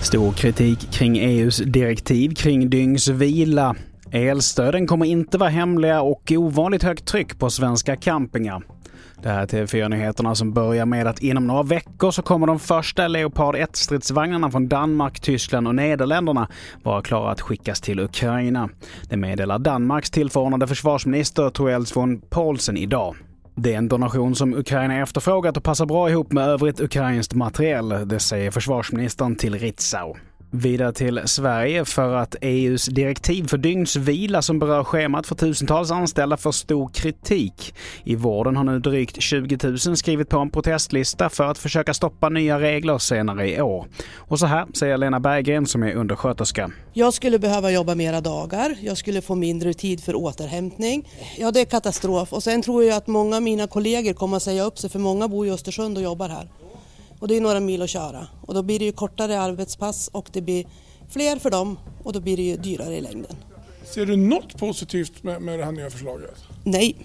Stor kritik kring EUs direktiv kring dygnsvila. Elstöden kommer inte vara hemliga och ovanligt högt tryck på svenska campingar. Det här är TV4-nyheterna som börjar med att inom några veckor så kommer de första Leopard 1-stridsvagnarna från Danmark, Tyskland och Nederländerna vara klara att skickas till Ukraina. Det meddelar Danmarks tillförordnade försvarsminister Troels von Paulsen idag. Det är en donation som Ukraina efterfrågat och passar bra ihop med övrigt ukrainskt materiel, det säger försvarsministern till Ritzau. Vidare till Sverige för att EUs direktiv för dygnsvila som berör schemat för tusentals anställda får stor kritik. I vården har nu drygt 20 000 skrivit på en protestlista för att försöka stoppa nya regler senare i år. Och så här säger Lena Berggren som är undersköterska. Jag skulle behöva jobba mera dagar, jag skulle få mindre tid för återhämtning. Ja, det är katastrof. Och sen tror jag att många av mina kollegor kommer att säga upp sig för många bor i Östersund och jobbar här. Och det är några mil att köra och då blir det ju kortare arbetspass och det blir fler för dem och då blir det ju dyrare i längden. Ser du något positivt med, med det här nya förslaget? Nej,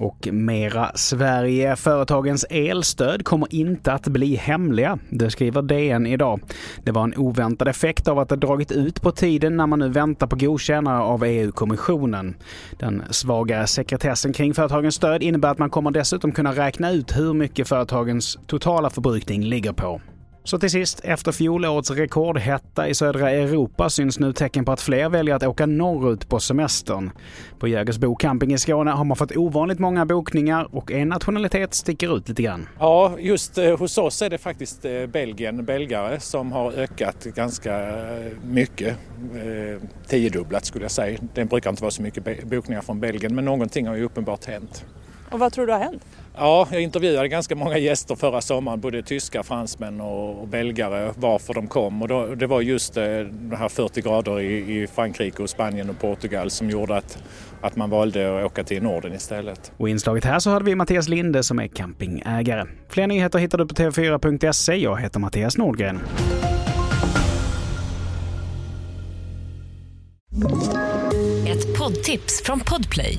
och mera Sverige. Företagens elstöd kommer inte att bli hemliga. Det skriver DN idag. Det var en oväntad effekt av att det dragit ut på tiden när man nu väntar på godkännande av EU-kommissionen. Den svagare sekretessen kring företagens stöd innebär att man kommer dessutom kunna räkna ut hur mycket företagens totala förbrukning ligger på. Så till sist, efter fjolårets rekordhetta i södra Europa syns nu tecken på att fler väljer att åka norrut på semestern. På Jägersbo camping i Skåne har man fått ovanligt många bokningar och en nationalitet sticker ut lite grann. Ja, just eh, hos oss är det faktiskt eh, Belgien, belgare, som har ökat ganska eh, mycket. Tiodubblat skulle jag säga. Det brukar inte vara så mycket bokningar från Belgien men någonting har ju uppenbart hänt. Och vad tror du har hänt? Ja, jag intervjuade ganska många gäster förra sommaren, både tyskar, fransmän och, och belgare, varför de kom. Och då, det var just eh, de här 40 grader i, i Frankrike, och Spanien och Portugal som gjorde att, att man valde att åka till Norden istället. Och i inslaget här så hade vi Mattias Linde som är campingägare. Fler nyheter hittar du på tv4.se. Jag heter Mattias Nordgren. Ett poddtips från Podplay.